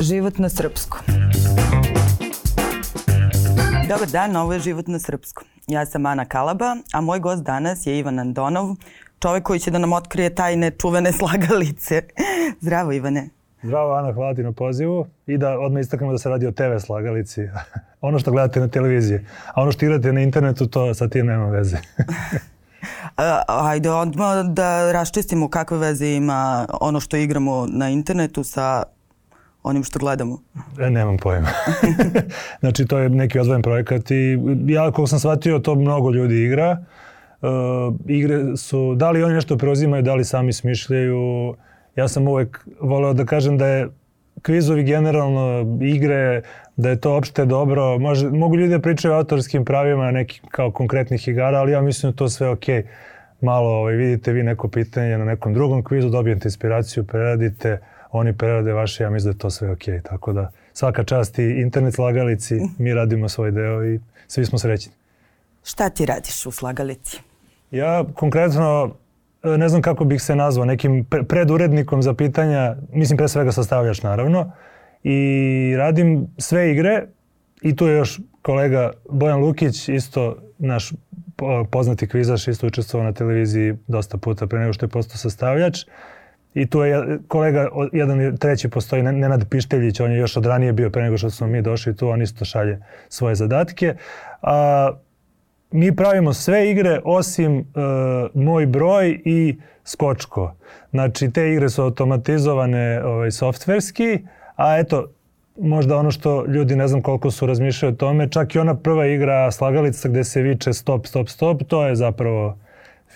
Život na srpskom. Dobar dan, ovo je Život na srpskom. Ja sam Ana Kalaba, a moj gost danas je Ivan Andonov, čovek koji će da nam otkrije tajne čuvene slagalice. Zdravo Ivane. Zdravo Ana, hvala ti na pozivu i da odmah istaknemo da se radi o TV slagalici. ono što gledate na televiziji, a ono što igrate na internetu to sa tim nema veze. Ajde odmah da raščistimo kakve veze ima ono što igramo na internetu sa onim što gledamo? E, nemam pojma. znači, to je neki odvojen projekat i ja, kako sam shvatio, to mnogo ljudi igra. Uh, igre su, da li oni nešto preuzimaju, da li sami smišljaju. Ja sam uvek voleo da kažem da je kvizovi generalno igre, da je to opšte dobro. Može, mogu ljudi da pričaju o autorskim pravima nekih kao konkretnih igara, ali ja mislim da to sve okej. Okay. Malo ovaj, vidite vi neko pitanje na nekom drugom kvizu, dobijete inspiraciju, preradite, oni prerade vaše, ja mislim da je to sve okej. Okay. Tako da svaka čast i internet slagalici, mi radimo svoj deo i svi smo srećni. Šta ti radiš u slagalici? Ja konkretno ne znam kako bih se nazvao, nekim predurednikom za pitanja, mislim pre svega sastavljač naravno, i radim sve igre i tu je još kolega Bojan Lukić, isto naš poznati kvizaš, isto učestvovao na televiziji dosta puta pre nego što je postao sastavljač. I tu je kolega, jedan treći postoji, Nenad Pišteljić, on je još od ranije bio pre nego što smo mi došli tu, on isto šalje svoje zadatke. A, mi pravimo sve igre osim uh, moj broj i skočko. Znači te igre su automatizovane ovaj, softverski, a eto, možda ono što ljudi ne znam koliko su razmišljali o tome, čak i ona prva igra slagalica gde se viče stop, stop, stop, to je zapravo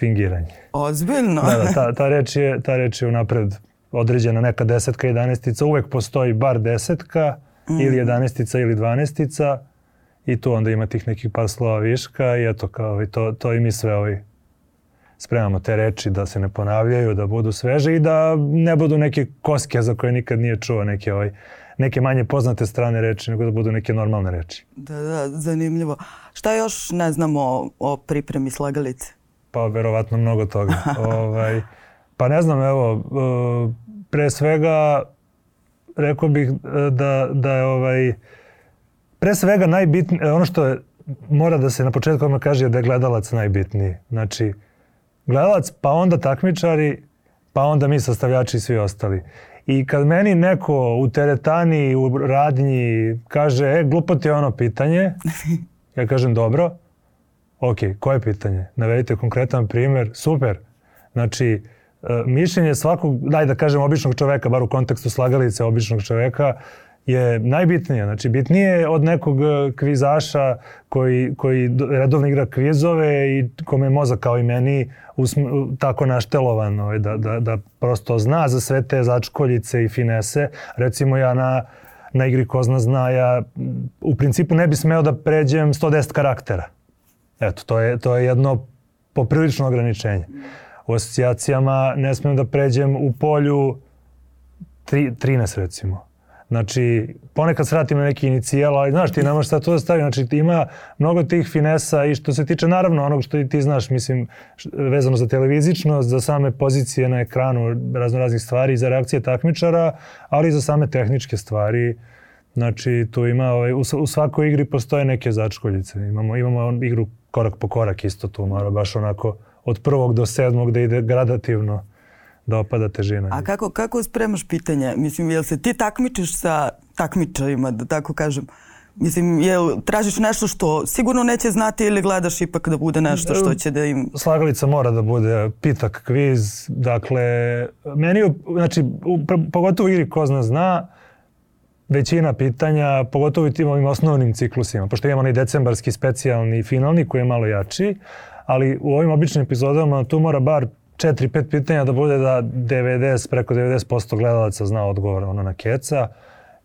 fingiranje. Ozbiljno? Da, da, ta, ta, reč je, ta reč je unapred određena neka desetka, jedanestica, uvek postoji bar desetka mm. ili jedanestica ili dvanestica i tu onda ima tih nekih par slova viška i eto kao i to, to i mi sve ovaj spremamo te reči da se ne ponavljaju, da budu sveže i da ne budu neke koske za koje nikad nije čuo, neke, ovaj, neke manje poznate strane reči, nego da budu neke normalne reči. Da, da, zanimljivo. Šta još ne znamo o, o pripremi slagalice? Pa verovatno mnogo toga. ovaj, pa ne znam, evo, e, pre svega rekao bih e, da, da je ovaj, pre svega najbitnije, ono što je, mora da se na početku odmah kaže da je gledalac najbitniji. Znači, gledalac, pa onda takmičari, pa onda mi sastavljači i svi ostali. I kad meni neko u teretani, u radnji kaže, e, glupo ti je ono pitanje, ja kažem, dobro, ok, koje pitanje? Navedite konkretan primer, super. Znači, e, mišljenje svakog, daj da kažem, običnog čoveka, bar u kontekstu slagalice običnog čoveka, je najbitnije. Znači, bitnije od nekog e, kvizaša koji, koji redovno igra kvizove i kome je mozak kao i meni usm, tako naštelovan ovaj, da, da, da prosto zna za sve te začkoljice i finese. Recimo ja na, na igri ko zna zna, ja u principu ne bi smeo da pređem 110 karaktera. Eto, to je, to je jedno poprilično ograničenje. U asocijacijama ne smem da pređem u polju 13 recimo Znači, ponekad sratim na neki inicijal, ali znaš, ti ne možeš sad to da stavi. Znači, ima mnogo tih finesa i što se tiče naravno onog što ti znaš, mislim, vezano za televizičnost, za same pozicije na ekranu razno raznih stvari, za reakcije takmičara, ali i za same tehničke stvari. Znači, tu ima, ovaj, u, svakoj igri postoje neke začkoljice. Imamo, imamo igru korak po korak isto tu, mora baš onako od prvog do sedmog da ide gradativno da opada težina. A kako, kako spremaš pitanja? Mislim, jel se ti takmičiš sa takmičarima, da tako kažem? Mislim, jel tražiš nešto što sigurno neće znati ili gledaš ipak da bude nešto što će da im... Slagalica mora da bude pitak, kviz, dakle, meni, znači, pogotovo igri ko zna zna, većina pitanja, pogotovo i tim ovim osnovnim ciklusima, pošto imamo onaj decembarski specijalni finalni koji je malo jači, ali u ovim običnim epizodama tu mora bar 4-5 pitanja da bude da 90, preko 90% gledalaca zna odgovor ono na keca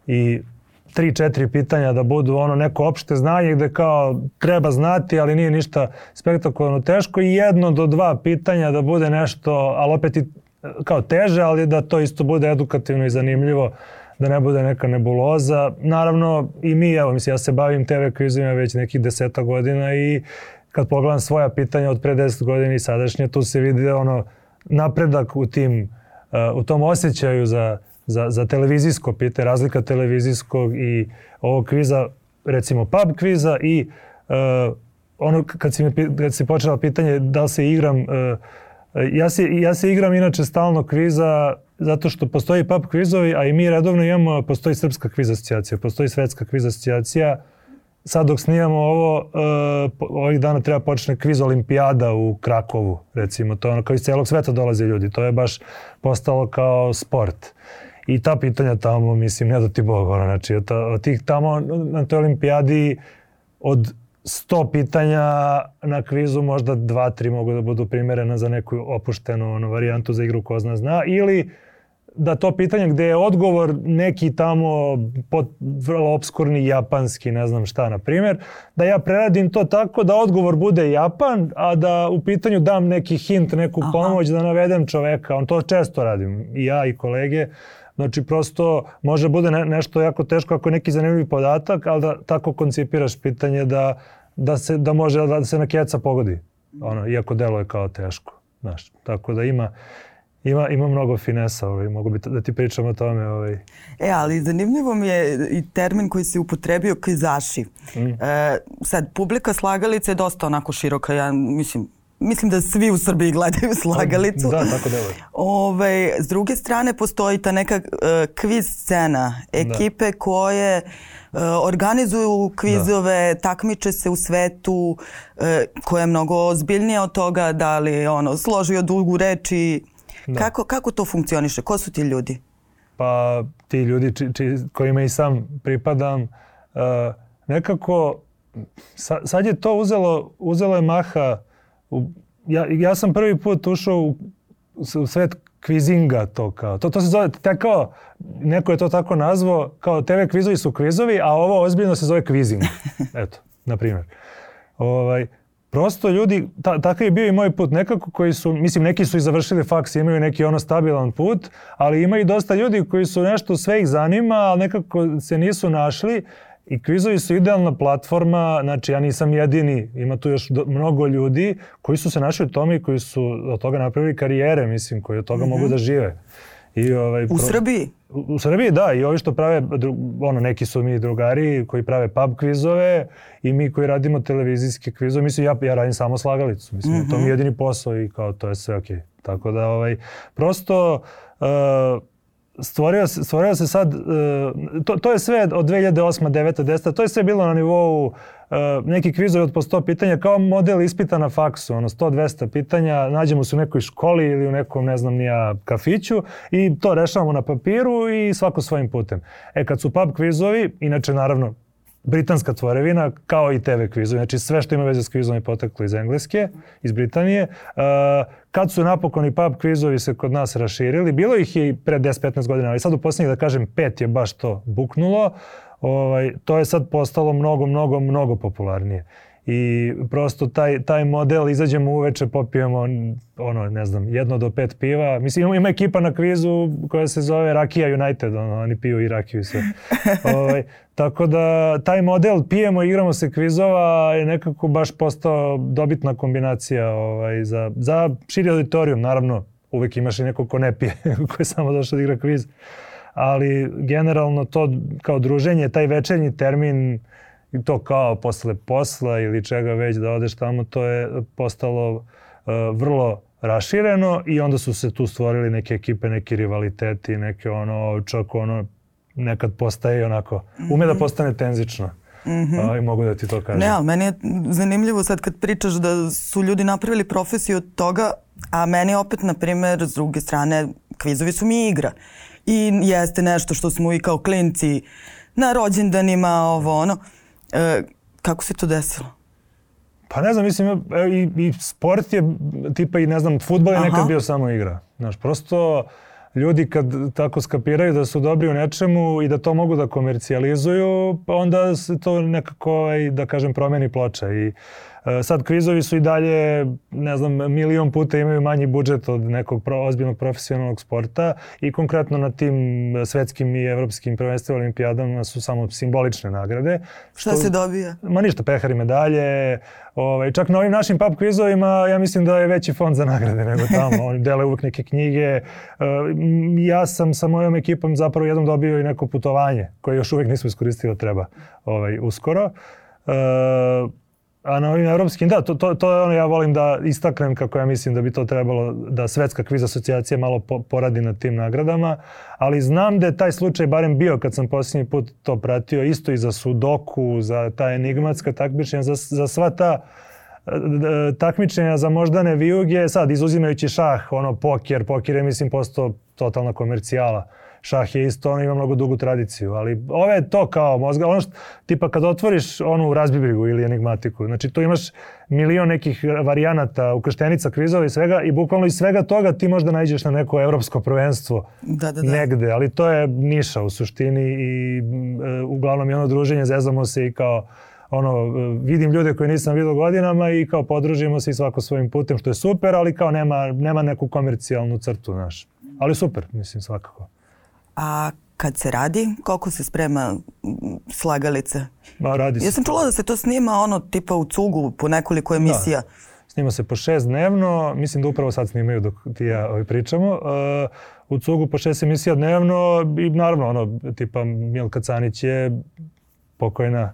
i 3-4 pitanja da budu ono neko opšte znanje gde kao treba znati, ali nije ništa spektakularno teško i jedno do dva pitanja da bude nešto, ali opet i kao teže, ali da to isto bude edukativno i zanimljivo, da ne bude neka nebuloza. Naravno i mi, evo, mislim, ja se bavim TV kvizima već nekih deseta godina i kad pogledam svoja pitanja od pre 10 godina i sadašnje, tu se vidi ono napredak u tim, uh, u tom osjećaju za za, za televizijsko pitanje, razlika televizijskog i ovog kviza, recimo pub kviza i uh, ono kad si, kad si počela pitanje da li se igram, uh, ja, se, ja se igram inače stalno kviza zato što postoji pub kvizovi, a i mi redovno imamo, postoji srpska kviz asocijacija, postoji svetska kviz asocijacija, sad dok snimamo ovo, uh, ovih dana treba počne kviz olimpijada u Krakovu, recimo. To je ono kao iz celog sveta dolaze ljudi. To je baš postalo kao sport. I ta pitanja tamo, mislim, ne da ti Bog, ono, znači, od tih tamo na toj olimpijadi od 100 pitanja na kvizu možda dva, tri mogu da budu primerena za neku opuštenu ono, varijantu za igru ko zna zna ili da to pitanje gde je odgovor neki tamo pot, vrlo obskurni japanski, ne znam šta, na primjer, da ja preradim to tako da odgovor bude Japan, a da u pitanju dam neki hint, neku Aha. pomoć, da navedem čoveka. On to često radim, i ja i kolege. Znači, prosto može bude ne, nešto jako teško ako je neki zanimljiv podatak, ali da tako koncipiraš pitanje da, da, se, da može da se na keca pogodi. Ono, iako deluje kao teško. Znaš, tako da ima, ima, ima mnogo finesa, ovaj, mogu bi da ti pričam o tome. Ovaj. E, ali zanimljivo mi je i termin koji si upotrebio kvizaši. Mm. E, sad, publika slagalice je dosta onako široka, ja mislim, mislim da svi u Srbiji gledaju slagalicu. Da, tako da je. Ove, s druge strane, postoji ta neka uh, kviz scena, ekipe da. koje uh, organizuju kvizove, da. takmiče se u svetu, uh, koja je mnogo ozbiljnija od toga, da li ono, složio dugu reč i Da. Kako, kako to funkcioniše? Ko su ti ljudi? Pa ti ljudi či, či, kojima i sam pripadam, uh, nekako sa, sad je to uzelo, uzelo je maha. U, ja, ja sam prvi put ušao u, u svet kvizinga to kao. To, to se zove, te kao, neko je to tako nazvao, kao TV kvizovi su kvizovi, a ovo ozbiljno se zove kvizing. Eto, na primjer. Ovaj, prosto ljudi, ta, takav je bio i moj put, nekako koji su, mislim neki su i završili faks, imaju neki ono stabilan put, ali ima i dosta ljudi koji su nešto sve ih zanima, ali nekako se nisu našli i kvizovi su idealna platforma, znači ja nisam jedini, ima tu još do, mnogo ljudi koji su se našli u tome i koji su od toga napravili karijere, mislim, koji od toga mm -hmm. mogu da žive. I, ovaj, u pro... Srbiji? U, u Srbiji, da. I ovi što prave, ono, neki su mi drugari koji prave pub kvizove i mi koji radimo televizijske kvizove. Mislim, ja, ja radim samo slagalicu. Mislim, mm -hmm. to mi je jedini posao i kao to je sve okej. Okay. Tako da, ovaj, prosto... Uh, stvorio se, stvorio se sad, uh, to, to je sve od 2008. 9. 10. To je sve bilo na nivou Uh, neki kvizovi od po 100 pitanja kao model ispita na faksu, ono 100-200 pitanja, nađemo se u nekoj školi ili u nekom, ne znam, nija kafiću i to rešavamo na papiru i svako svojim putem. E, kad su pub kvizovi, inače naravno britanska tvorevina, kao i TV kvizovi, znači sve što ima veze s kvizom je poteklo iz Engleske, iz Britanije. Uh, kad su napokon i pub kvizovi se kod nas raširili, bilo ih i pre 10-15 godina, ali sad u posljednjih, da kažem, pet je baš to buknulo. Ovaj, to je sad postalo mnogo, mnogo, mnogo popularnije. I prosto taj, taj model, izađemo uveče, popijemo ono, ne znam, jedno do pet piva. Mislim, ima, ima ekipa na kvizu koja se zove Rakija United, ono, oni piju i rakiju sve. ovaj, tako da, taj model, pijemo, igramo se kvizova, je nekako baš postao dobitna kombinacija ovaj, za, za širi auditorijum. Naravno, uvek imaš i neko ko ne pije, ko je samo došao da igra kviz ali generalno to kao druženje, taj večernji termin, to kao posle posla ili čega već da odeš tamo, to je postalo uh, vrlo rašireno i onda su se tu stvorili neke ekipe, neki rivaliteti, neke ono, čak ono, nekad postaje onako, ume da mhm. postane tenzično. Mm -hmm. A, I mogu da ti to kažem. Ne, ali meni je zanimljivo sad kad pričaš da su ljudi napravili profesiju od toga, a meni opet, na primer, s druge strane, kvizovi su mi igra i jeste nešto što smo i kao klinci na rođendanima, ovo ono. E, kako se to desilo? Pa ne znam, mislim, i, i sport je, tipa i ne znam, futbol je Aha. nekad bio samo igra. Znaš, prosto ljudi kad tako skapiraju da su dobri u nečemu i da to mogu da komercijalizuju, pa onda se to nekako, ovaj, da kažem, promeni ploča. I sad kvizovi su i dalje, ne znam, milion puta imaju manji budžet od nekog pro, ozbiljnog profesionalnog sporta i konkretno na tim svetskim i evropskim prvenstvima olimpijadama su samo simbolične nagrade. Šta što, se dobija? Ma ništa, pehari medalje, Ovaj, čak na ovim našim pub kvizovima ja mislim da je veći fond za nagrade nego tamo. Oni dele uvek neke knjige. Ja sam sa mojom ekipom zapravo jednom dobio i neko putovanje koje još uvek nismo iskoristili da treba ovaj, uskoro. A na ovim evropskim, da, to, to, to je ono ja volim da istaknem kako ja mislim da bi to trebalo da Svetska kviz asocijacija malo po, poradi na tim nagradama, ali znam da je taj slučaj barem bio kad sam posljednji put to pratio, isto i za Sudoku, za ta enigmatska takmičenja, za, za sva ta e, takmičenja za moždane vijuge, sad izuzimajući šah, ono poker, poker je mislim postao totalna komercijala šah je isto, ono ima mnogo dugu tradiciju, ali ove je to kao mozga, ono što, tipa kad otvoriš onu razbibrigu ili enigmatiku, znači tu imaš milion nekih varijanata, ukrštenica, kvizova i svega i bukvalno iz svega toga ti možda nađeš na neko evropsko prvenstvo da, da, da. negde, ali to je niša u suštini i e, uglavnom je ono druženje, zezamo se i kao ono, vidim ljude koje nisam vidio godinama i kao podružimo se i svako svojim putem, što je super, ali kao nema, nema neku komercijalnu crtu, znaš. Ali super, mislim, svakako. A kad se radi, koliko se sprema slagalice? Ma, radi se. Ja sam čula da se to snima ono tipa u cugu po nekoliko da. emisija. Da. Snima se po šest dnevno, mislim da upravo sad snimaju dok ti ja ovaj pričamo. Uh, u cugu po šest emisija dnevno i naravno ono tipa Milka Canić je pokojna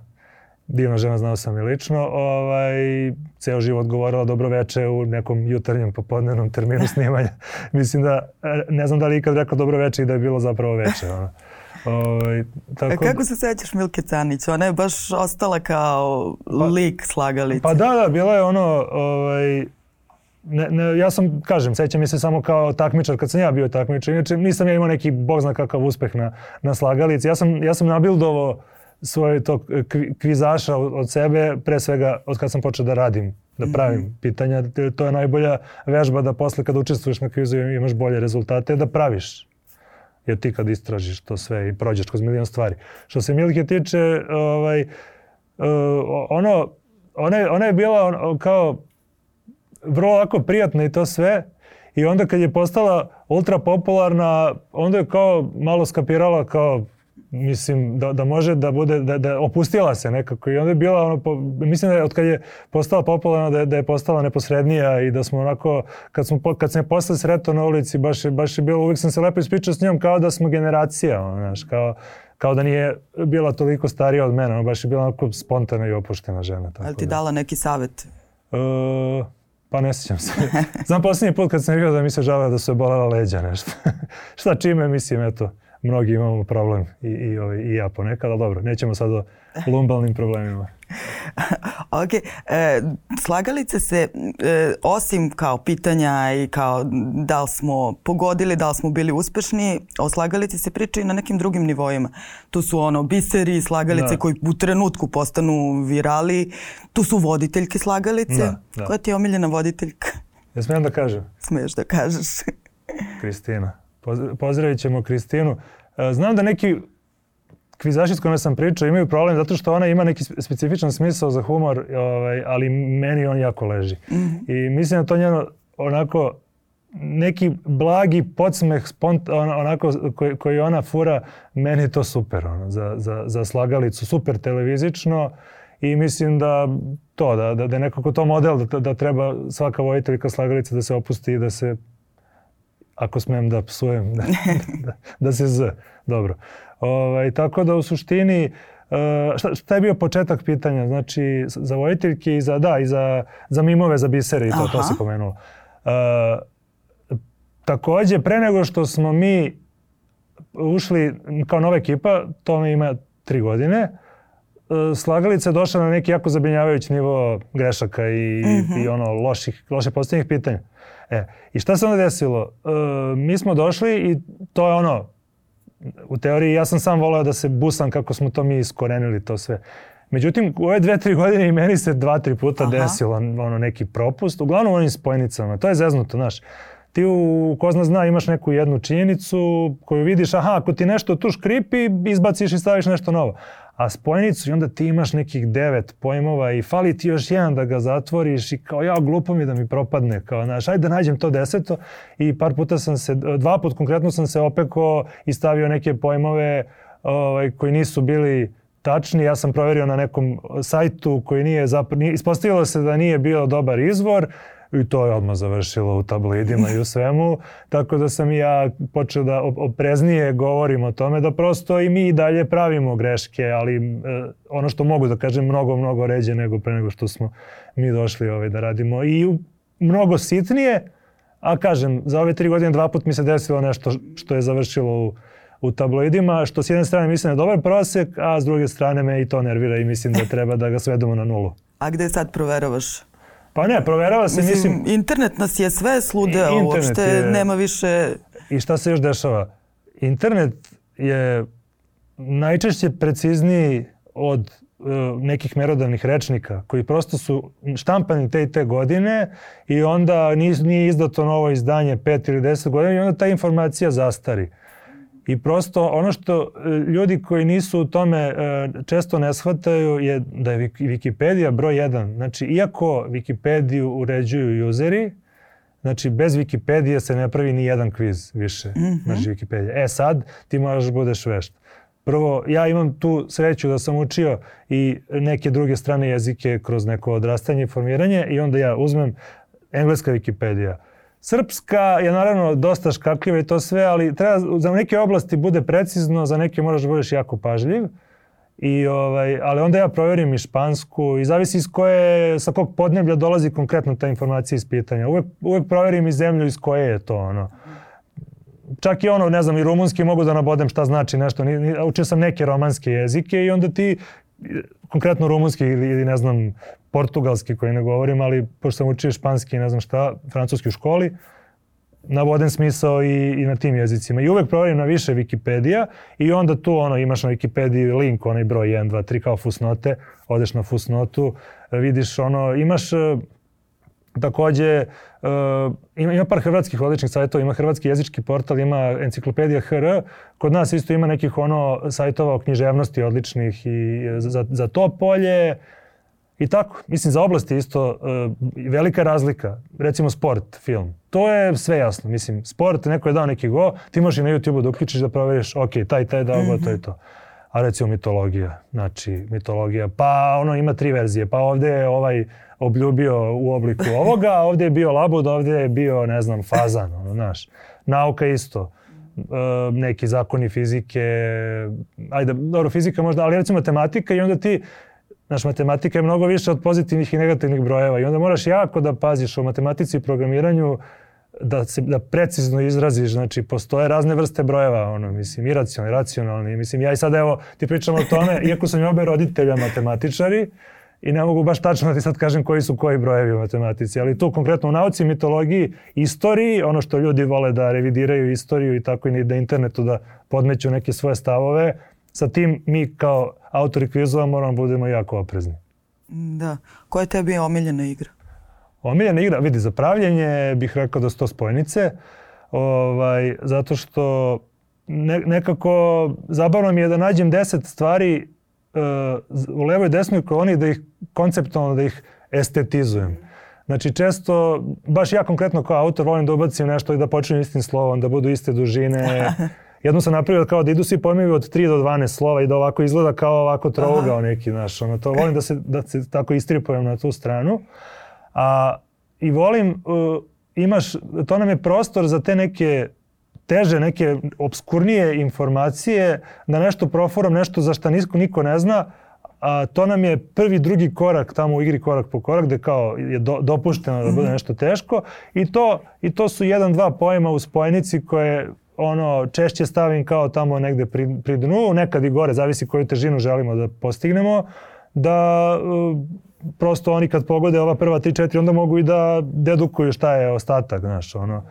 divna žena, znao sam je lično, ovaj, ceo život govorila dobro veče u nekom jutarnjem popodnevnom terminu snimanja. Mislim da, ne znam da li ikad rekao dobro veče i da je bilo zapravo veče. Ono. Ovaj, tako... A kako se sećaš Milke Canić? Ona je baš ostala kao pa, lik slagalice. Pa da, da, bila je ono, ovaj, ne, ne, ja sam, kažem, sećam mi se samo kao takmičar, kad sam ja bio takmičar. Inače, nisam ja imao neki, bog zna kakav uspeh na, na slagalici. Ja sam, ja sam nabildovo svoje to kvizaša od sebe, pre svega od kad sam počeo da radim, da pravim mm -hmm. pitanja. To je najbolja vežba da posle kada učestvuješ na kvizu imaš bolje rezultate, da praviš. Jer ti kad istražiš to sve i prođeš kroz milion stvari. Što se Milke tiče, ovaj, uh, ono, ona je, ona je bila on, kao vrlo lako prijatna i to sve. I onda kad je postala ultra popularna, onda je kao malo skapirala kao mislim da, da može da bude da, da opustila se nekako i onda je bila ono po, mislim da je od kad je postala popularna da je, da je postala neposrednija i da smo onako kad smo kad sam je posle sretao na ulici baš je, baš je bilo uvijek sam se lepo ispričao s njom kao da smo generacija ono, znaš, kao kao da nije bila toliko starija od mene, ono baš je bila onako spontana i opuštena žena. Tako Ali ti da. dala neki savet? Uh, pa ne sjećam se. Znam posljednji put kad sam vidio da mi se žalila da su je bolela leđa nešto. Šta čime mislim, eto mnogi imamo problem i, i, ovaj, i ja ponekad, ali dobro, nećemo sad o lumbalnim problemima. ok, e, slagalice se, e, osim kao pitanja i kao da li smo pogodili, da li smo bili uspešni, o slagalici se priča i na nekim drugim nivoima. Tu su ono biseri, slagalice da. koji u trenutku postanu virali, tu su voditeljke slagalice. Da, da. Koja ti je omiljena voditeljka? Ja smijem da kažem? Smiješ da kažeš. Kristina. Pozdravit ćemo Kristinu. E, znam da neki kvizaši s kojima sam pričao imaju problem zato što ona ima neki specifičan smisao za humor, ovaj, ali meni on jako leži. Mm -hmm. I mislim da to njeno onako neki blagi podsmeh spont, on, onako koji, koji ona fura, meni je to super ono, za, za, za slagalicu, super televizično i mislim da to, da, da, da je nekako to model, da, da treba svaka vojiteljka slagalica da se opusti i da se ako smem da psujem, da, da, da se z. Dobro. Ovaj, tako da u suštini, uh, šta, šta je bio početak pitanja? Znači, za vojiteljke i za, da, i za, za mimove, za bisere i to, Aha. to se pomenulo. Uh, takođe, pre nego što smo mi ušli kao nova ekipa, to mi ima tri godine, uh, slagalica je došla na neki jako zabrinjavajući nivo grešaka i, mm -hmm. i ono loših, loše postavljenih pitanja. E, I šta se onda desilo? E, mi smo došli i to je ono, u teoriji ja sam sam voleo da se busam kako smo to mi iskorenili to sve. Međutim, u ove dve, tri godine i meni se dva, tri puta Aha. desilo ono, neki propust, uglavnom onim spojenicama. To je zeznuto, znaš. Ti u ko zna zna imaš neku jednu činjenicu koju vidiš, aha, ako ti nešto tu škripi, izbaciš i staviš nešto novo. A spojnicu i onda ti imaš nekih devet pojmova i fali ti još jedan da ga zatvoriš i kao ja glupo mi da mi propadne kao znaš ajde da nađem to deseto i par puta sam se dva put konkretno sam se opeko i stavio neke pojmove ovaj, koji nisu bili tačni. Ja sam proverio na nekom sajtu koji nije zapravo, ispostavilo se da nije bio dobar izvor i to je odmah završilo u tabloidima i u svemu. Tako da sam ja počeo da opreznije govorim o tome da prosto i mi i dalje pravimo greške, ali e, ono što mogu da kažem mnogo, mnogo ređe nego pre nego što smo mi došli ovaj, da radimo. I mnogo sitnije, a kažem, za ove tri godine dva put mi se desilo nešto što je završilo u u tabloidima, što s jedne strane mislim da je dobar prosek, a s druge strane me i to nervira i mislim da treba da ga svedemo na nulu. A gde sad proveravaš? Pa ne, proverava se, mislim... mislim internet nas je sve sludeo, uopšte je, nema više... I šta se još dešava? Internet je najčešće precizniji od uh, nekih merodavnih rečnika koji prosto su štampani te i te godine i onda nije, nije izdato novo izdanje pet ili deset godina i onda ta informacija zastari. I prosto ono što e, ljudi koji nisu u tome e, često ne shvataju je da je Wikipedia broj jedan. Znači, iako Wikipediju uređuju useri, znači bez Wikipedije se ne pravi ni jedan kviz više. Mm -hmm. Znači, Wikipedia. E sad, ti moraš da budeš vešt. Prvo, ja imam tu sreću da sam učio i neke druge strane jezike kroz neko odrastanje i formiranje i onda ja uzmem engleska Wikipedia Srpska je naravno dosta škakljiva i to sve, ali treba za neke oblasti bude precizno, za neke moraš da budeš jako pažljiv. I ovaj, ali onda ja proverim i špansku i zavisi iz koje, sa kog podneblja dolazi konkretno ta informacija iz pitanja. Uvek, uvek proverim i zemlju iz koje je to ono. Čak i ono, ne znam, i rumunski mogu da nabodem šta znači nešto. Učio sam neke romanske jezike i onda ti konkretno rumunski ili, ili ne znam, portugalski koji ne govorim, ali pošto sam učio španski i ne znam šta, francuski u školi, navoden smisao i, i na tim jezicima. I uvek proverim na više Wikipedija i onda tu ono, imaš na Wikipediji link, onaj broj 1, 2, 3 kao fusnote, odeš na fusnotu, vidiš ono, imaš Takođe, uh, ima, ima par hrvatskih odličnih sajtova, ima hrvatski jezički portal, ima enciklopedija HR, kod nas isto ima nekih ono sajtova o književnosti odličnih i za, za to polje i tako. Mislim, za oblasti isto uh, velika razlika. Recimo sport, film. To je sve jasno. Mislim, sport, neko je dao neki go, ti možeš i na YouTube da uključiš da proveriš, ok, taj, taj dao go, to je to a recimo mitologija, znači mitologija, pa ono ima tri verzije, pa ovde je ovaj obljubio u obliku ovoga, a ovde je bio labud, ovde je bio, ne znam, fazan, ono, znaš. Nauka isto, e, neki zakoni fizike, ajde, dobro, fizika možda, ali recimo matematika i onda ti, znaš, matematika je mnogo više od pozitivnih i negativnih brojeva i onda moraš jako da paziš o matematici i programiranju, da se da precizno izraziš, znači postoje razne vrste brojeva, ono mislim iracionalni, racionalni, mislim ja i sad evo ti pričam o tome, iako sam i obe roditelja matematičari i ne mogu baš tačno da ti sad kažem koji su koji brojevi u matematici, ali tu konkretno u nauci, mitologiji, istoriji, ono što ljudi vole da revidiraju istoriju i tako i da internetu da podmeću neke svoje stavove, sa tim mi kao autori kvizova moramo budemo jako oprezni. Da. Koja je tebi omiljena igra? Omiljena igra, vidi, za pravljenje bih rekao da su to spojnice, ovaj, zato što ne, nekako zabavno mi je da nađem deset stvari uh, u levoj i desnoj koloni da ih konceptualno da ih estetizujem. Znači često, baš ja konkretno kao autor volim da ubacim nešto i da počnem istim slovom, da budu iste dužine. Jedno sam napravio kao da idu svi pojmovi od 3 do 12 slova i da ovako izgleda kao ovako trougao neki, znaš, ono, to volim da se, da se tako istripujem na tu stranu. A, I volim, uh, imaš, to nam je prostor za te neke teže, neke obskurnije informacije, da nešto proforam, nešto za šta nisko, niko ne zna, a to nam je prvi, drugi korak tamo u igri korak po korak, gde kao je do, dopušteno da bude mhm. nešto teško i to, i to su jedan, dva pojma u spojenici koje ono češće stavim kao tamo negde pri, pri dnu, nekad i gore, zavisi koju težinu želimo da postignemo, da uh, prosto oni kad pogode ova prva 3-4 onda mogu i da dedukuju šta je ostatak, znaš, ono.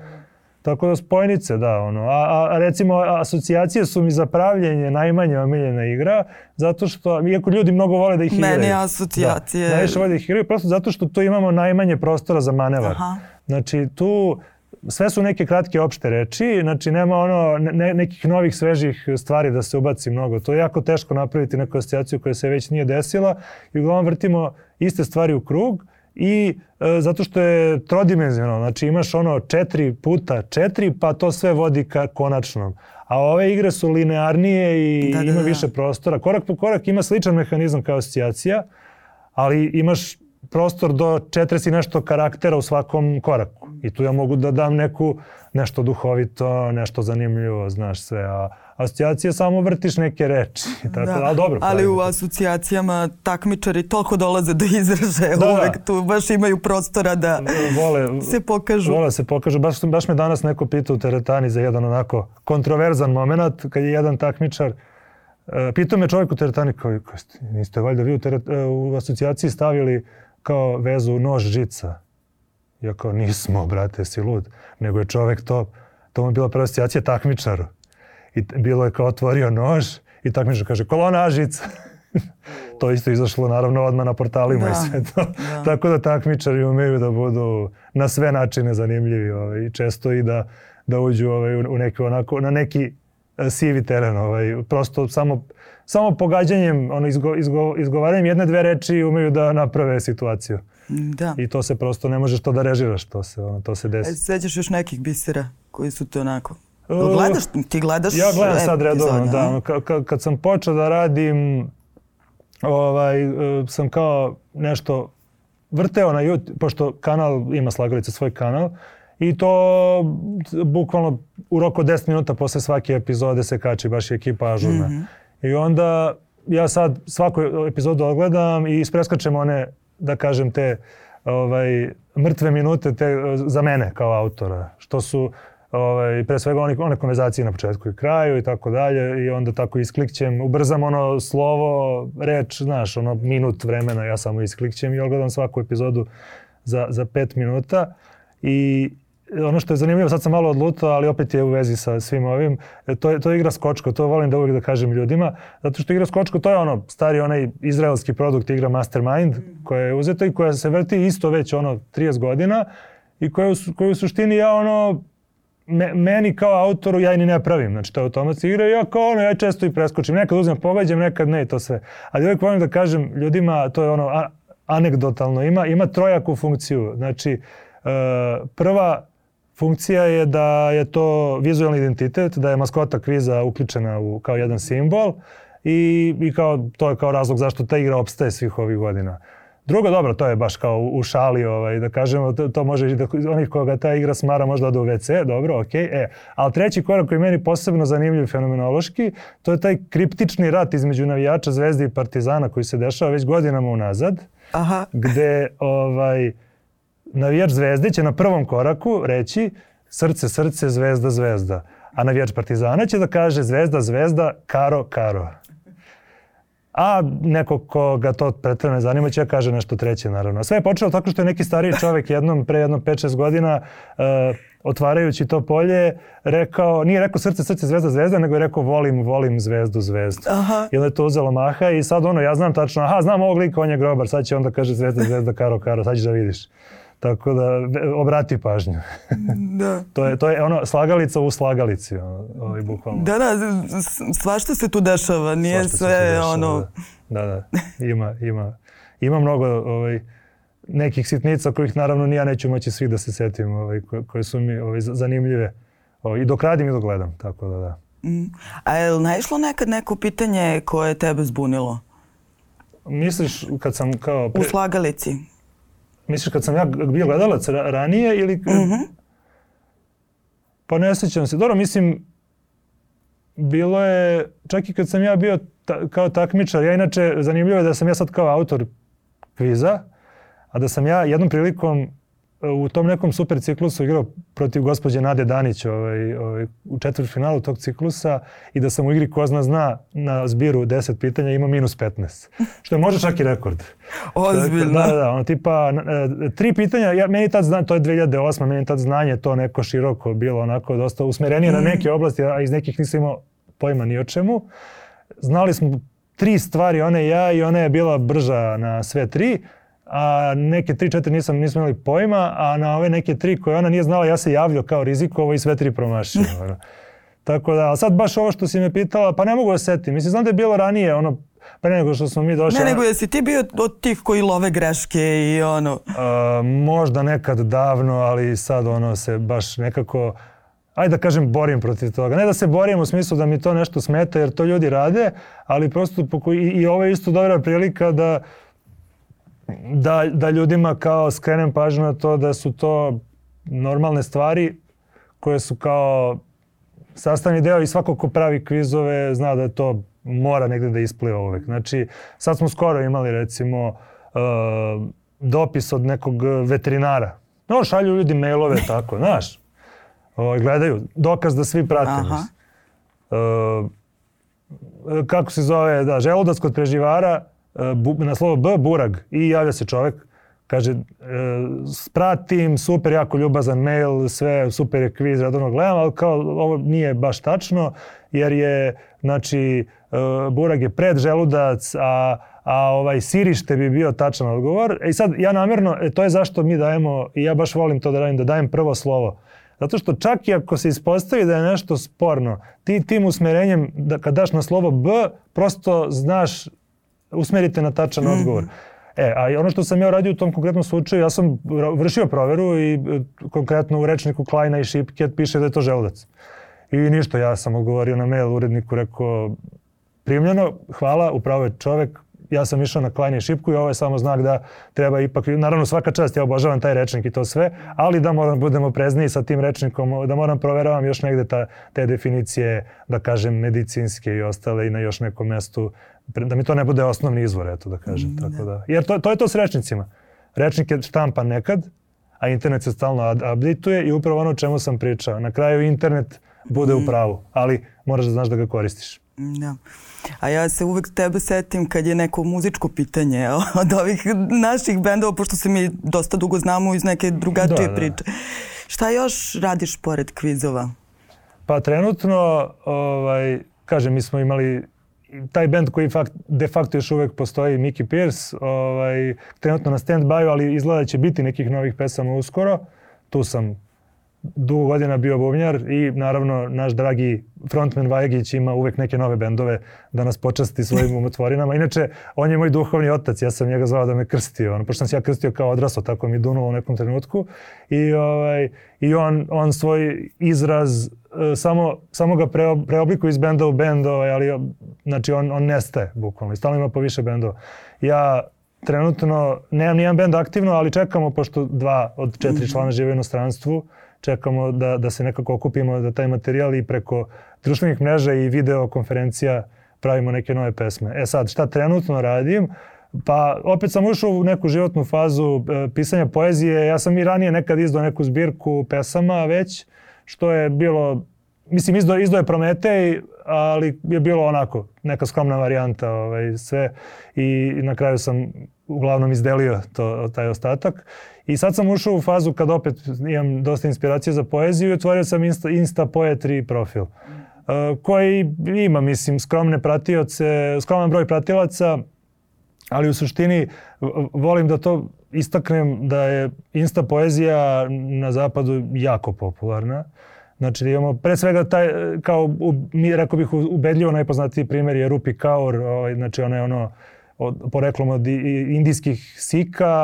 Tako da spojnice, da, ono. A, a recimo asocijacije su mi za pravljenje najmanje omiljena igra, zato što, iako ljudi mnogo vole da ih igraju. Meni asocijacije. Da, najviše vole da ih igraju, prosto zato što tu imamo najmanje prostora za manevar. Aha. Znači tu sve su neke kratke opšte reči, znači nema ono ne, nekih novih svežih stvari da se ubaci mnogo. To je jako teško napraviti neku asocijaciju koja se već nije desila i uglavnom vrtimo iste stvari u krug i e, zato što je trodimenzionalno, znači imaš ono četiri puta četiri pa to sve vodi ka konačnom. A ove igre su linearnije i da, da, ima da. više prostora. Korak po korak ima sličan mehanizam kao asocijacija, ali imaš prostor do 40 i nešto karaktera u svakom koraku. I tu ja mogu da dam neku, nešto duhovito, nešto zanimljivo, znaš sve. A asocijacije samo vrtiš neke reči. Tako, da, ali dobro. Ali u asocijacijama takmičari toliko dolaze do izražaja. Da, uvek da. tu baš imaju prostora da vole, se pokažu. Vole se pokažu. Baš, baš me danas neko pitao u teretani za jedan onako kontroverzan moment kad je jedan takmičar Uh, pitao me čovjek u teretani koji niste valjda vi u, teret, uh, u asocijaciji stavili kao vezu nož žica. Ja kao nismo, brate, si lud. Nego je čovek to, to mu je bila prva asocijacija takmičaru. I bilo je kao otvorio nož i takmičar kaže kolona žica. to isto izašlo naravno odmah na portalima da, i sve to. Da. Tako da takmičari umeju da budu na sve načine zanimljivi ovaj, i često i da, da uđu ovaj, u neki, onako, na neki e, sivi teren. Ovaj, prosto samo samo pogađanjem, ono, izgo, izgo, izgovaranjem jedne, dve reči umeju da naprave situaciju. Da. I to se prosto ne možeš to da režiraš, to se, ono, to se desi. E, sećaš još nekih bisera koji su te onako... Uh, gledaš, ti gledaš Ja gledam sad redovno, da. Ono, ka, ka, kad sam počeo da radim, ovaj, uh, sam kao nešto vrteo na YouTube, pošto kanal ima slagalica svoj kanal, i to bukvalno u roku 10 minuta posle svake epizode se kači baš ekipa ažurna. Mm -hmm. I onda ja sad svaku epizodu odgledam i ispreskačem one, da kažem, te ovaj, mrtve minute te, za mene kao autora. Što su ovaj, pre svega one, one konverzacije na početku i kraju i tako dalje i onda tako isklikćem, ubrzam ono slovo, reč, znaš, ono minut vremena ja samo isklikćem i odgledam svaku epizodu za, za pet minuta i ono što je zanimljivo, sad sam malo odlutao, ali opet je u vezi sa svim ovim, e, to je, to je igra Skočko, to volim da uvijek da kažem ljudima, zato što igra Skočko, to je ono stari onaj izraelski produkt igra Mastermind, koja je uzeta i koja se vrti isto već ono 30 godina i koja, koju u suštini ja ono, me, meni kao autoru ja i ni ne pravim, znači to je automatska igra ja kao ono, ja često i preskočim, nekad uzmem pogađam, nekad ne to sve. Ali uvijek volim da kažem ljudima, to je ono a, anegdotalno, ima, ima trojaku funkciju, znači uh, prva funkcija je da je to vizualni identitet, da je maskota kviza uključena u, kao jedan simbol i, i kao, to je kao razlog zašto ta igra opstaje svih ovih godina. Drugo, dobro, to je baš kao u šali, ovaj, da kažemo, to, to može i da onih koga ta igra smara možda do WC, dobro. Okay, e. Ali treći korak koji je meni posebno zanimljiv fenomenološki, to je taj kriptični rat između navijača Zvezde i Partizana koji se dešava već godinama unazad, Aha. gde ovaj, navijač Zvezde će na prvom koraku reći srce, srce, zvezda, zvezda. A navijač Partizana će da kaže zvezda, zvezda, karo, karo. A neko ko ga to pretredno ne zanima će da kaže nešto treće naravno. Sve je počelo tako što je neki stariji čovek jednom, pre jedno 5-6 godina, uh, otvarajući to polje, rekao, nije rekao srce, srce, zvezda, zvezda, nego je rekao volim, volim zvezdu, zvezdu. Aha. I onda je to uzelo maha i sad ono, ja znam tačno, aha, znam ovog lika, on je grobar, sad će onda kaže zvezda, zvezda, karo, karo, sad ćeš da vidiš. Tako da obrati pažnju. da. to, je, to je ono slagalica u slagalici, ono, ovaj, bukvalno. Da, da, svašta se tu dešava, nije svašta sve dešava, ono... Da, da, da, ima, ima, ima mnogo ovaj, nekih sitnica kojih naravno ni ja neću moći svih da se setim, ovaj, koje, koje su mi ovaj, zanimljive. Ovaj, I dok radim i dok gledam, tako da da. Mm. A je li naišlo nekad neko pitanje koje tebe zbunilo? Misliš kad sam kao... Pre... U slagalici. Misliš kad sam ja bio gledalac ranije ili... Mm -hmm. Pa ne sjećam se. Dobro, mislim, bilo je, čak i kad sam ja bio ta, kao takmičar, ja inače, zanimljivo je da sam ja sad kao autor kviza, a da sam ja jednom prilikom u tom nekom super ciklusu igrao protiv gospođe Nade Danić ovaj, ovaj, u finalu tog ciklusa i da sam u igri ko zna zna na zbiru 10 pitanja ima minus 15. Što je možda čak i rekord. Ozbiljno. Da, da, da. Ono, tipa, e, tri pitanja, ja, meni tad znanje, to je 2008, meni tad znanje to neko široko bilo onako dosta usmerenije mm. na neke oblasti, a iz nekih nisam imao pojma ni o čemu. Znali smo tri stvari, one ja i ona je bila brža na sve tri a neke tri, četiri nisam, nismo imali pojma, a na ove neke tri koje ona nije znala, ja se javljao kao rizikovo i sve tri promašio. Tako da, a sad baš ovo što si me pitala, pa ne mogu da setim. Mislim, znam da je bilo ranije, ono, pre nego što smo mi došli... Ne, nego jesi ti bio od tih koji love greške i ono... A, možda nekad davno, ali sad ono se baš nekako ajde da kažem, borim protiv toga. Ne da se borim u smislu da mi to nešto smeta, jer to ljudi rade, ali prosto i, i ovo je isto dobra prilika da, da, da ljudima kao skrenem pažnju na to da su to normalne stvari koje su kao sastavni deo i svako ko pravi kvizove zna da to mora negde da ispliva uvek. Znači, sad smo skoro imali recimo uh, dopis od nekog veterinara. No, šalju ljudi mailove tako, znaš ovaj, gledaju. Dokaz da svi prate. Aha. Uh, kako se zove, da, želudac kod preživara, uh, bu, na slovo B, burag, i javlja se čovek, kaže, spratim, super, jako ljubazan mail, sve, super je kviz, radovno gledam, ali kao ovo nije baš tačno, jer je, znači, uh, burag je pred želudac, a a ovaj sirište bi bio tačan odgovor. E, sad ja namjerno, e, to je zašto mi dajemo, i ja baš volim to da radim, da dajem prvo slovo. Zato što čak i ako se ispostavi da je nešto sporno, ti tim usmerenjem, da, kad daš na slovo B, prosto znaš, usmerite na tačan mm. odgovor. E, a ono što sam ja radio u tom konkretnom slučaju, ja sam vršio proveru i e, konkretno u rečniku Kleina i Šipke piše da je to želudac. I ništa, ja sam odgovorio na mail uredniku, rekao, primljeno, hvala, upravo je čovek, ja sam išao na klanje šipku i ovo je samo znak da treba ipak, naravno svaka čast, ja obožavam taj rečnik i to sve, ali da moram budemo prezniji sa tim rečnikom, da moram proveravam još negde ta, te definicije, da kažem, medicinske i ostale i na još nekom mestu, da mi to ne bude osnovni izvor, eto da kažem. Mm, tako da. Jer to, to je to s rečnicima. Rečnik je štampan nekad, a internet se stalno updateuje i upravo ono o čemu sam pričao. Na kraju internet bude u mm. pravu, ali moraš da znaš da ga koristiš. Da. A ja se uvek tebe setim kad je neko muzičko pitanje od ovih naših bendova, pošto se mi dosta dugo znamo iz neke drugačije da, da. priče. Šta još radiš pored kvizova? Pa trenutno, ovaj, kažem, mi smo imali taj bend koji fakt, de facto još uvek postoji, Mickey Pierce, ovaj, trenutno na stand-by, ali izgleda da će biti nekih novih pesama uskoro. Tu sam dugo godina bio bubnjar i naravno naš dragi frontman Vajegić ima uvek neke nove bendove da nas počasti svojim umotvorinama. Inače, on je moj duhovni otac, ja sam njega zvao da me krsti, ono, pošto sam se ja krstio kao odrasao, tako mi dunulo u nekom trenutku. I, ovaj, i on, on svoj izraz uh, samo, samo ga pre, preoblikuje iz benda u bend, ovaj, ali znači on, on nestaje bukvalno i stalno ima po više bendova. Ja trenutno nemam nijedan bend aktivno, ali čekamo, pošto dva od četiri člana žive u inostranstvu, čekamo da, da se nekako okupimo, da taj materijal i preko društvenih mreža i video konferencija pravimo neke nove pesme. E sad, šta trenutno radim? Pa opet sam ušao u neku životnu fazu e, pisanja poezije. Ja sam i ranije nekad izdao neku zbirku pesama već, što je bilo, mislim izdao, izdao je Prometej, ali je bilo onako, neka skromna varijanta ovaj, sve i na kraju sam uglavnom izdelio to, taj ostatak. I sad sam ušao u fazu kad opet imam dosta inspiracije za poeziju i otvorio sam Insta, Insta Poetry profil. Uh, koji ima, mislim, skromne pratioce, skroman broj pratilaca, ali u suštini volim da to istaknem da je Insta poezija na zapadu jako popularna. Znači da imamo pre svega taj, kao, mi rekao bih ubedljivo najpoznatiji primjer je Rupi Kaur, ovaj, znači ona je ono od, poreklom od indijskih sika,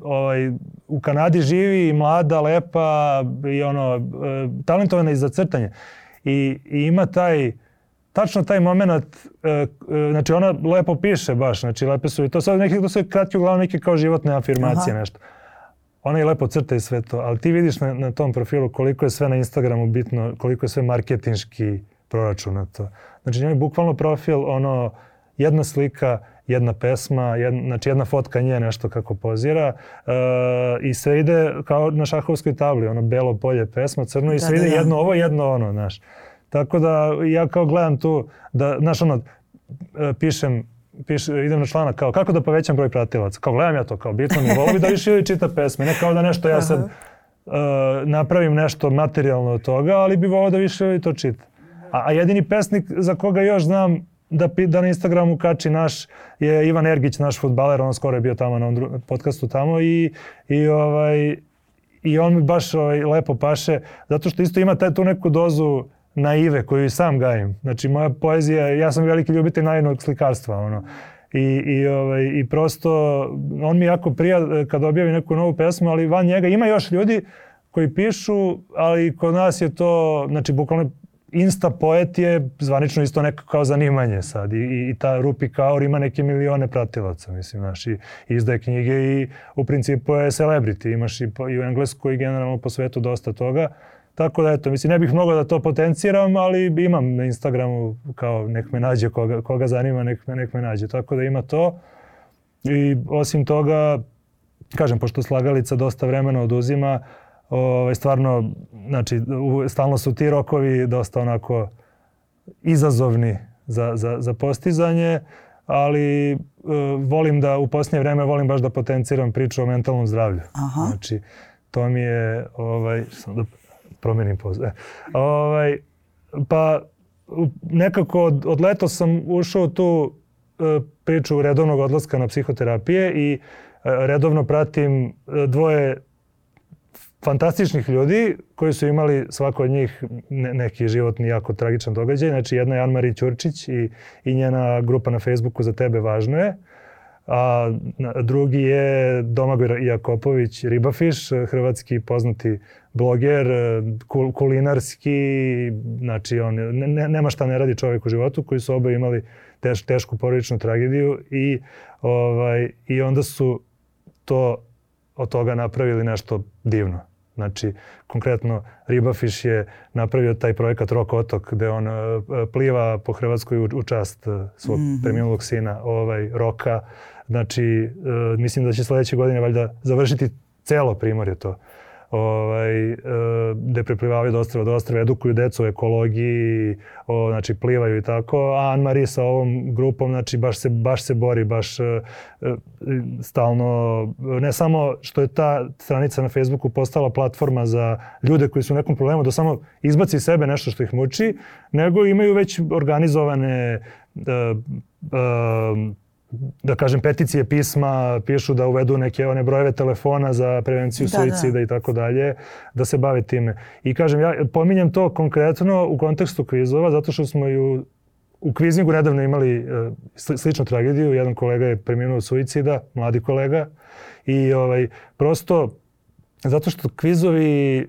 ovaj, u Kanadi živi, mlada, lepa i ono, e, talentovana i za crtanje. I, i ima taj, tačno taj moment, e, e, znači ona lepo piše baš, znači lepe su i to sad neki, to sve kratki uglavnom neke kao životne afirmacije Aha. nešto. Ona je lepo crta i sve to, ali ti vidiš na, na tom profilu koliko je sve na Instagramu bitno, koliko je sve marketinški proračunato. Znači njoj je bukvalno profil ono, jedna slika, jedna pesma, jedna, znači jedna fotka nje nešto kako pozira uh, i sve ide kao na šahovskoj tabli, ono belo polje pesma, crno da, i sve da, ide da. jedno ovo, jedno ono, znaš. Tako da ja kao gledam tu, da, znaš ono, e, pišem, piš, idem na članak kao kako da povećam broj pratilaca. Kao gledam ja to, kao bitno mi volo bi da više ljudi čita pesme, ne kao da nešto ja sad uh, napravim nešto materijalno od toga, ali bi volao da više ljudi to čita. A, a jedini pesnik za koga još znam da, da na Instagramu kači naš, je Ivan Ergić, naš futbaler, on skoro je bio tamo na podcastu tamo i, i ovaj, i on mi baš ovaj, lepo paše, zato što isto ima taj, tu neku dozu naive koju i sam gajim. Znači moja poezija, ja sam veliki ljubitelj naivnog slikarstva, ono. I, i, ovaj, I prosto, on mi jako prija kad objavi neku novu pesmu, ali van njega ima još ljudi koji pišu, ali kod nas je to, znači bukvalno Insta poet je zvanično isto neko kao zanimanje sad i, i ta Rupi Kaur ima neke milione pratilaca, mislim, znaš, i, izdaje knjige i u principu je celebrity, imaš i, po, i u engleskoj i generalno po svetu dosta toga. Tako da eto, mislim, ne bih mnogo da to potenciram, ali imam na Instagramu kao nek me nađe koga, koga zanima, nek me, nek me nađe. Tako da ima to. I osim toga, kažem, pošto slagalica dosta vremena oduzima, ovaj, stvarno, znači, stalno su ti rokovi dosta onako izazovni za, za, za postizanje, ali uh, volim da u posljednje vreme volim baš da potenciram priču o mentalnom zdravlju. Aha. Znači, to mi je, ovaj, sam da promenim poz. E, ovaj, pa nekako od, od leto sam ušao tu uh, priču redovnog odlaska na psihoterapije i uh, redovno pratim dvoje fantastičnih ljudi koji su imali svako od njih ne, neki životni jako tragičan događaj. Znači jedna je Anmari Ćurčić i, i njena grupa na Facebooku za tebe važno je. A drugi je Domagoj Jakopović Ribafiš, hrvatski poznati bloger, kul, kulinarski, znači on ne, nema šta ne radi čovjek u životu, koji su oba imali teš, tešku porodičnu tragediju i, ovaj, i onda su to od toga napravili nešto divno. Znači, konkretno Ribafiš je napravio taj projekat Rok otok gde on uh, pliva po Hrvatskoj u, u čast uh, svog mm -hmm. preminulog sina, ovaj, Roka. Znači, uh, mislim da će sledeće godine valjda završiti celo primorje to ovaj, e, gde preplivavaju do ostrava do ostrava, edukuju decu o ekologiji, o, znači plivaju i tako, a Anne-Marie sa ovom grupom znači baš se, baš se bori, baš e, e, stalno, ne samo što je ta stranica na Facebooku postala platforma za ljude koji su u nekom problemu da samo izbaci sebe nešto što ih muči, nego imaju već organizovane uh, uh, da kažem, peticije pisma, pišu da uvedu neke one brojeve telefona za prevenciju da, suicida da. i tako dalje, da se bave time. I kažem, ja pominjem to konkretno u kontekstu kvizova, zato što smo i u, u kvizingu nedavno imali uh, sličnu tragediju. Jedan kolega je preminuo od suicida, mladi kolega. I ovaj, prosto, zato što kvizovi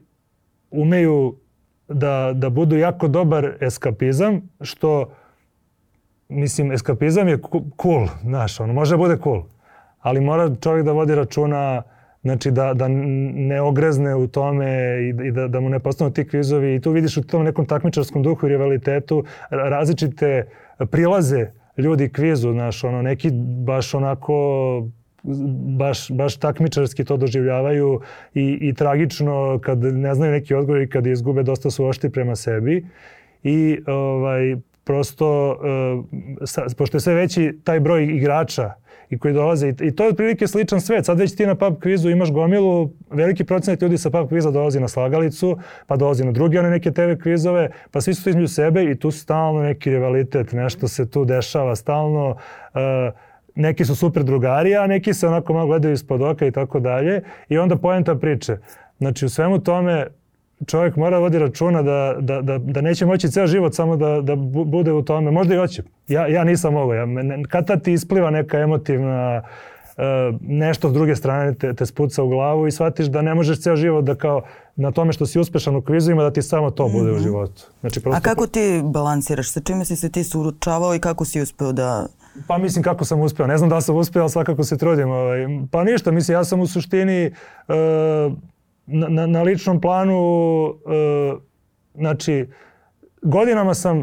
umeju da, da budu jako dobar eskapizam, što mislim, eskapizam je cool, znaš, ono, može da bude cool. Ali mora čovjek da vodi računa, znači da, da ne ogrezne u tome i, i da, da mu ne postanu ti kvizovi. I tu vidiš u tom nekom takmičarskom duhu i rivalitetu različite prilaze ljudi kvizu, znaš, ono, neki baš onako baš, baš takmičarski to doživljavaju i, i tragično kad ne znaju neki odgovor i kad izgube dosta su ošti prema sebi i ovaj, prosto, uh, pošto je sve veći taj broj igrača i koji dolaze, i, i to je otprilike sličan svet. Sad već ti na pub kvizu imaš gomilu, veliki procenat ljudi sa pub kviza dolazi na slagalicu, pa dolazi na druge one neke TV kvizove, pa svi su tu između sebe i tu stalno neki rivalitet, nešto se tu dešava stalno. Uh, neki su super drugari, a neki se onako malo gledaju ispod oka i tako dalje. I onda poenta priče. Znači u svemu tome čovjek mora vodi računa da, da, da, da neće moći ceo život samo da, da bude u tome. Možda i hoće. Ja, ja nisam mogao. Ja, kad tad ti ispliva neka emotivna uh, nešto s druge strane te, te spuca u glavu i shvatiš da ne možeš ceo život da kao na tome što si uspešan u kvizima da ti samo to bude mm -hmm. u mhm. životu. Znači, prosto... A kako ti balansiraš? Sa čime si se ti suručavao i kako si uspeo da... Pa mislim kako sam uspeo. Ne znam da li sam uspeo, ali svakako se trudim. Ovaj. Pa ništa, mislim ja sam u suštini uh, na, na, na ličnom planu, e, znači, godinama sam,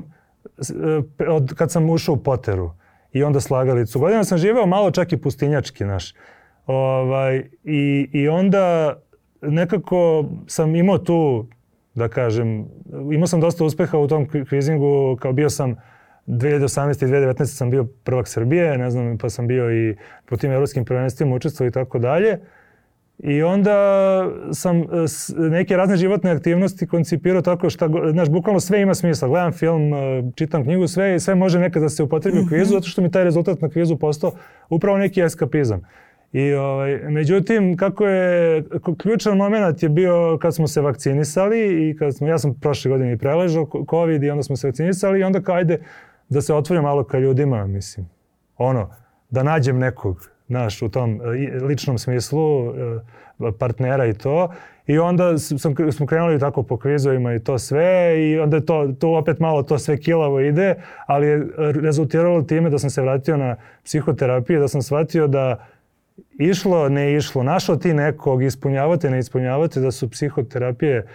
e, od, kad sam ušao u Poteru i onda slagalicu, godinama sam živeo malo čak i pustinjački, naš. Ovaj, i, I onda nekako sam imao tu, da kažem, imao sam dosta uspeha u tom kvizingu, kao bio sam 2018. i 2019. sam bio prvak Srbije, ne znam, pa sam bio i po tim evropskim prvenstvima učestvovao i tako dalje. I onda sam e, neke razne životne aktivnosti koncipirao tako što, znaš, bukvalno sve ima smisla. Gledam film, e, čitam knjigu, sve i sve može nekada da se upotrebi u kvizu, mhm. zato što mi taj rezultat na kvizu postao upravo neki eskapizam. I ovaj, međutim, kako je, ključan moment je bio kad smo se vakcinisali i kad smo, ja sam prošle godine i preležao COVID i onda smo se vakcinisali i onda kao ajde da se otvorim malo ka ljudima, mislim. Ono, da nađem nekog, znaš, u tom e, ličnom smislu e, partnera i to. I onda sam, smo krenuli tako po kvizovima i to sve i onda je to, to opet malo to sve kilavo ide, ali je rezultiralo time da sam se vratio na psihoterapiju, da sam shvatio da išlo, ne išlo, našao ti nekog, ispunjavate, ne ispunjavate, da su psihoterapije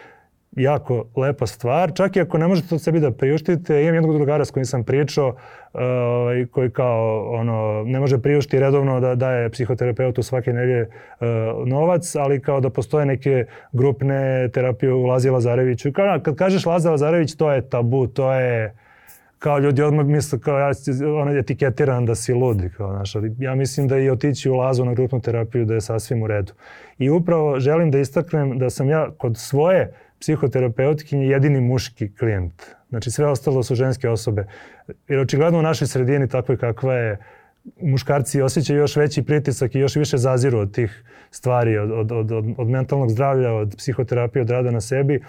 jako lepa stvar, čak i ako ne možete to sebi da priuštite. Imam jednog drugara s kojim sam pričao, uh, koji kao ono, ne može priuštiti redovno da daje psihoterapeutu svake nedelje uh, novac, ali kao da postoje neke grupne terapije u Lazi Lazareviću. Kao, kad kažeš Laza Lazarević, to je tabu, to je kao ljudi odmah misle kao ja ono etiketiran da si lud. Kao, znaš, ali ja mislim da i otići u lazu na grupnu terapiju da je sasvim u redu. I upravo želim da istaknem da sam ja kod svoje psihoterapeutkinje jedini muški klijent. Znači sve ostalo su ženske osobe. Jer očigledno u našoj sredini takvoj kakva je muškarci osjećaju još veći pritisak i još više zaziru od tih stvari, od, od, od, od mentalnog zdravlja, od psihoterapije, od rada na sebi.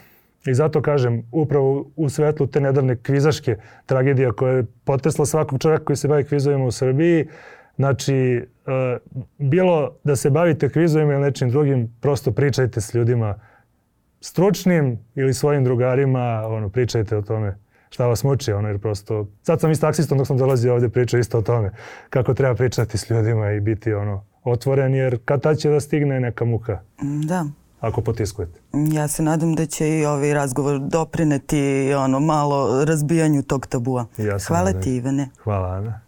I zato kažem, upravo u svetlu te nedavne kvizaške tragedije koje je potresla svakog čovjeka koji se bavi kvizovima u Srbiji, znači, uh, bilo da se bavite kvizovima ili nečim drugim, prosto pričajte s ljudima stručnim ili svojim drugarima, ono, pričajte o tome šta vas muči, ono, jer prosto... Sad sam i s taksistom dok sam dolazio ovde pričao isto o tome kako treba pričati s ljudima i biti ono otvoren, jer kad tad će da stigne neka muka. Da ako potiskujete. Ja se nadam da će i ovaj razgovor doprineti ono malo razbijanju tog tabua. Ja Hvala ti Ivane. Hvala Ana.